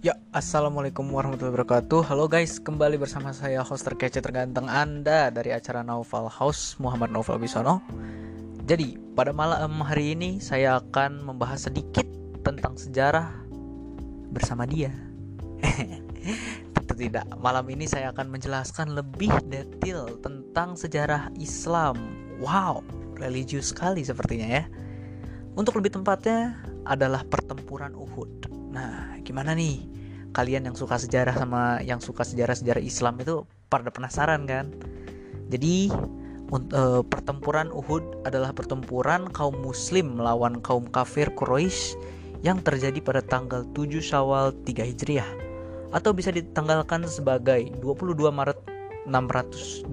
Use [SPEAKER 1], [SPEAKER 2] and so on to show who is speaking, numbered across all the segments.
[SPEAKER 1] Ya, Assalamualaikum warahmatullahi wabarakatuh. Halo guys, kembali bersama saya host terkece terganteng Anda Dari acara Novel House, Muhammad Novel Bisono. Jadi, pada malam hari ini saya akan membahas sedikit tentang sejarah bersama dia. Tentu tidak, malam ini saya akan menjelaskan lebih detail tentang sejarah Islam. Wow, religius sekali sepertinya ya. Untuk lebih tepatnya adalah pertempuran Uhud Nah, gimana nih? Kalian yang suka sejarah sama yang suka sejarah-sejarah Islam itu pada penasaran kan? Jadi, uh, pertempuran Uhud adalah pertempuran kaum muslim melawan kaum kafir Quraisy yang terjadi pada tanggal 7 Syawal 3 Hijriah atau bisa ditanggalkan sebagai 22 Maret 625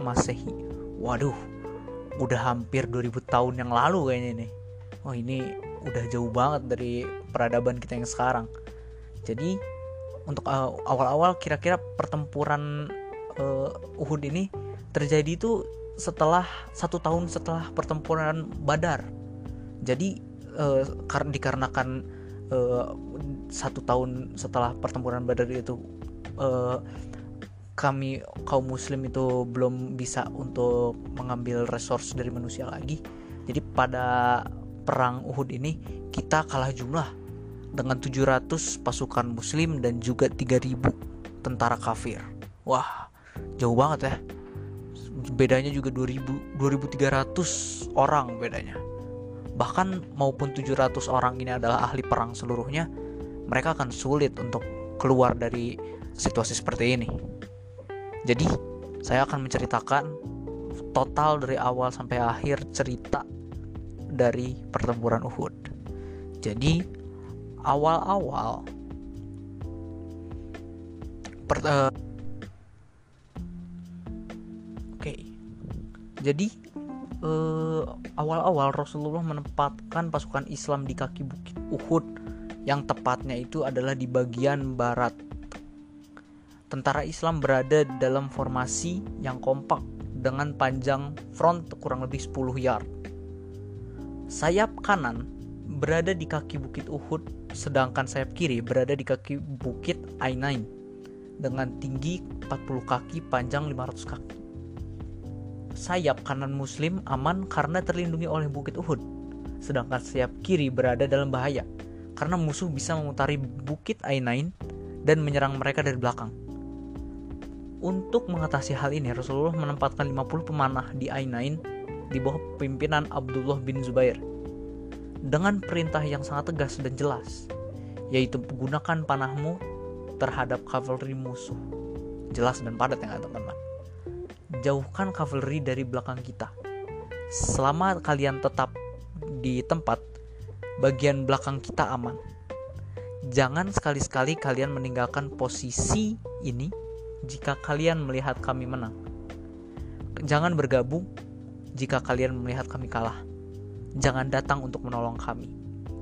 [SPEAKER 1] Masehi. Waduh, udah hampir 2000 tahun yang lalu kayaknya nih. Oh, ini udah jauh banget dari peradaban kita yang sekarang. Jadi untuk awal-awal kira-kira pertempuran uh, Uhud ini terjadi itu setelah satu tahun setelah pertempuran Badar. Jadi uh, kar dikarenakan uh, satu tahun setelah pertempuran Badar itu uh, kami kaum muslim itu belum bisa untuk mengambil resource dari manusia lagi. Jadi pada perang Uhud ini kita kalah jumlah dengan 700 pasukan muslim dan juga 3000 tentara kafir. Wah, jauh banget ya. Bedanya juga 2000 2300 orang bedanya. Bahkan maupun 700 orang ini adalah ahli perang seluruhnya, mereka akan sulit untuk keluar dari situasi seperti ini. Jadi, saya akan menceritakan total dari awal sampai akhir cerita dari pertempuran Uhud. Jadi awal-awal uh, oke okay. jadi uh, awal-awal Rasulullah menempatkan pasukan Islam di kaki bukit Uhud yang tepatnya itu adalah di bagian barat tentara Islam berada dalam formasi yang kompak dengan panjang front kurang lebih 10 yard sayap kanan berada di kaki bukit Uhud, sedangkan sayap kiri berada di kaki bukit Ainain dengan tinggi 40 kaki, panjang 500 kaki. Sayap kanan muslim aman karena terlindungi oleh bukit Uhud, sedangkan sayap kiri berada dalam bahaya karena musuh bisa memutari bukit Ainain dan menyerang mereka dari belakang. Untuk mengatasi hal ini, Rasulullah menempatkan 50 pemanah di Ainain di bawah pimpinan Abdullah bin Zubair dengan perintah yang sangat tegas dan jelas, yaitu gunakan panahmu terhadap kavaleri musuh. Jelas dan padat ya teman-teman. Jauhkan kavaleri dari belakang kita. Selama kalian tetap di tempat, bagian belakang kita aman. Jangan sekali-sekali kalian meninggalkan posisi ini jika kalian melihat kami menang. Jangan bergabung jika kalian melihat kami kalah. Jangan datang untuk menolong kami.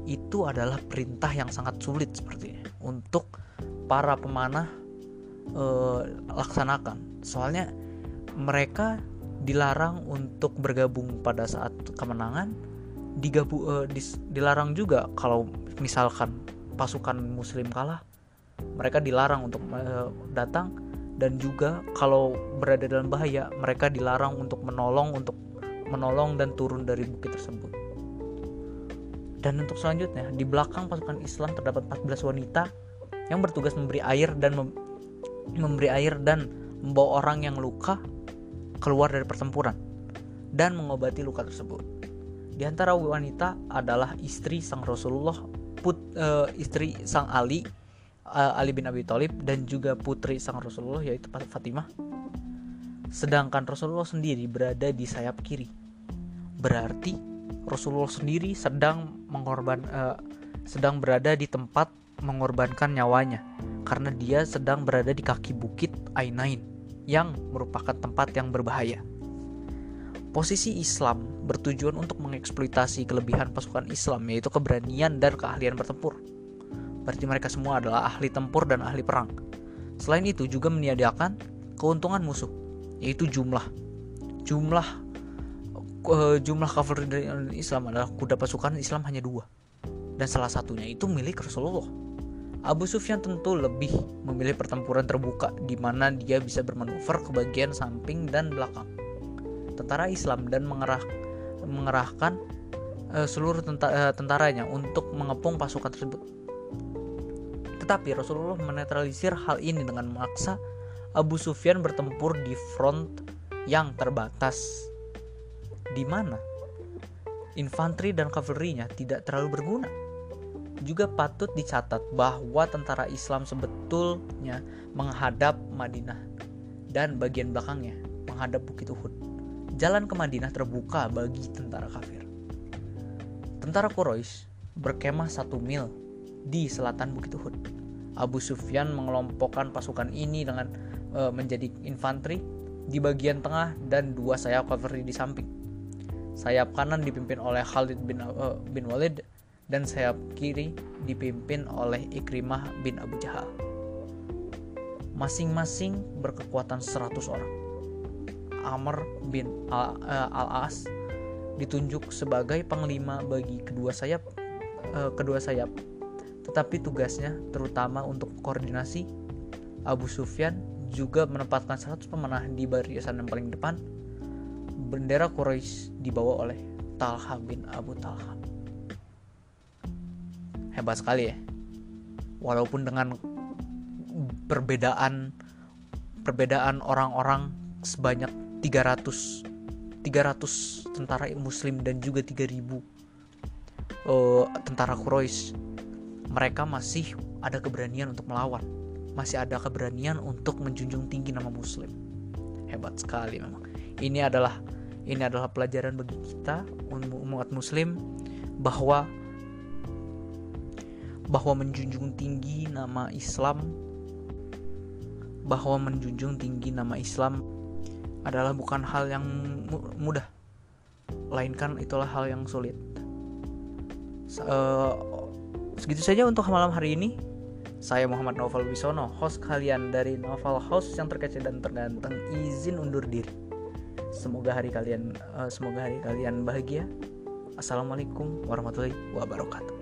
[SPEAKER 1] Itu adalah perintah yang sangat sulit sepertinya untuk para pemanah eh, laksanakan. Soalnya mereka dilarang untuk bergabung pada saat kemenangan, digabu, eh, dis, dilarang juga kalau misalkan pasukan muslim kalah, mereka dilarang untuk eh, datang dan juga kalau berada dalam bahaya mereka dilarang untuk menolong untuk menolong dan turun dari bukit tersebut. Dan untuk selanjutnya, di belakang pasukan Islam terdapat 14 wanita yang bertugas memberi air dan mem memberi air dan membawa orang yang luka keluar dari pertempuran dan mengobati luka tersebut. Di antara wanita adalah istri sang Rasulullah, put, uh, istri sang Ali, uh, Ali bin Abi Thalib dan juga putri sang Rasulullah yaitu Fatimah. Sedangkan Rasulullah sendiri berada di sayap kiri berarti Rasulullah sendiri sedang mengorban uh, sedang berada di tempat mengorbankan nyawanya karena dia sedang berada di kaki bukit Ainain yang merupakan tempat yang berbahaya. Posisi Islam bertujuan untuk mengeksploitasi kelebihan pasukan Islam yaitu keberanian dan keahlian bertempur. Berarti mereka semua adalah ahli tempur dan ahli perang. Selain itu juga meniadakan keuntungan musuh yaitu jumlah. Jumlah uh, jumlah kavaleri dari Islam adalah kuda pasukan Islam hanya dua. Dan salah satunya itu milik Rasulullah. Abu Sufyan tentu lebih memilih pertempuran terbuka di mana dia bisa bermanuver ke bagian samping dan belakang. Tentara Islam dan mengerah, mengerahkan uh, seluruh tenta, uh, tentaranya untuk mengepung pasukan tersebut. Tetapi Rasulullah menetralisir hal ini dengan memaksa Abu Sufyan bertempur di front yang terbatas di mana infanteri dan kavalerinya tidak terlalu berguna juga patut dicatat bahwa tentara Islam sebetulnya menghadap Madinah dan bagian belakangnya menghadap Bukit Uhud. Jalan ke Madinah terbuka bagi tentara kafir. Tentara Quraisy berkemah satu mil di selatan Bukit Uhud. Abu Sufyan mengelompokkan pasukan ini dengan e, menjadi infanteri di bagian tengah dan dua sayap kavaleri di samping. Sayap kanan dipimpin oleh Khalid bin, uh, bin Walid dan sayap kiri dipimpin oleh Ikrimah bin Abu Jahal. Masing-masing berkekuatan 100 orang. Amr bin eh, Al-As ditunjuk sebagai panglima bagi kedua sayap uh, kedua sayap. Tetapi tugasnya terutama untuk koordinasi Abu Sufyan juga menempatkan 100 pemanah di barisan yang paling depan. Bendera Quraisy dibawa oleh Talha bin Abu Talha. Hebat sekali ya. Walaupun dengan perbedaan perbedaan orang-orang sebanyak 300 300 tentara muslim dan juga 3000 uh, eh, tentara Quraisy mereka masih ada keberanian untuk melawan. Masih ada keberanian untuk menjunjung tinggi nama muslim. Hebat sekali memang. Ini adalah ini adalah pelajaran bagi kita umat muslim bahwa bahwa menjunjung tinggi nama Islam bahwa menjunjung tinggi nama Islam adalah bukan hal yang mudah melainkan itulah hal yang sulit uh, segitu saja untuk malam hari ini saya Muhammad Novel Wisono, host kalian dari Novel House yang terkece dan terganteng. Izin undur diri. Semoga hari kalian, uh, semoga hari kalian bahagia. Assalamualaikum warahmatullahi wabarakatuh.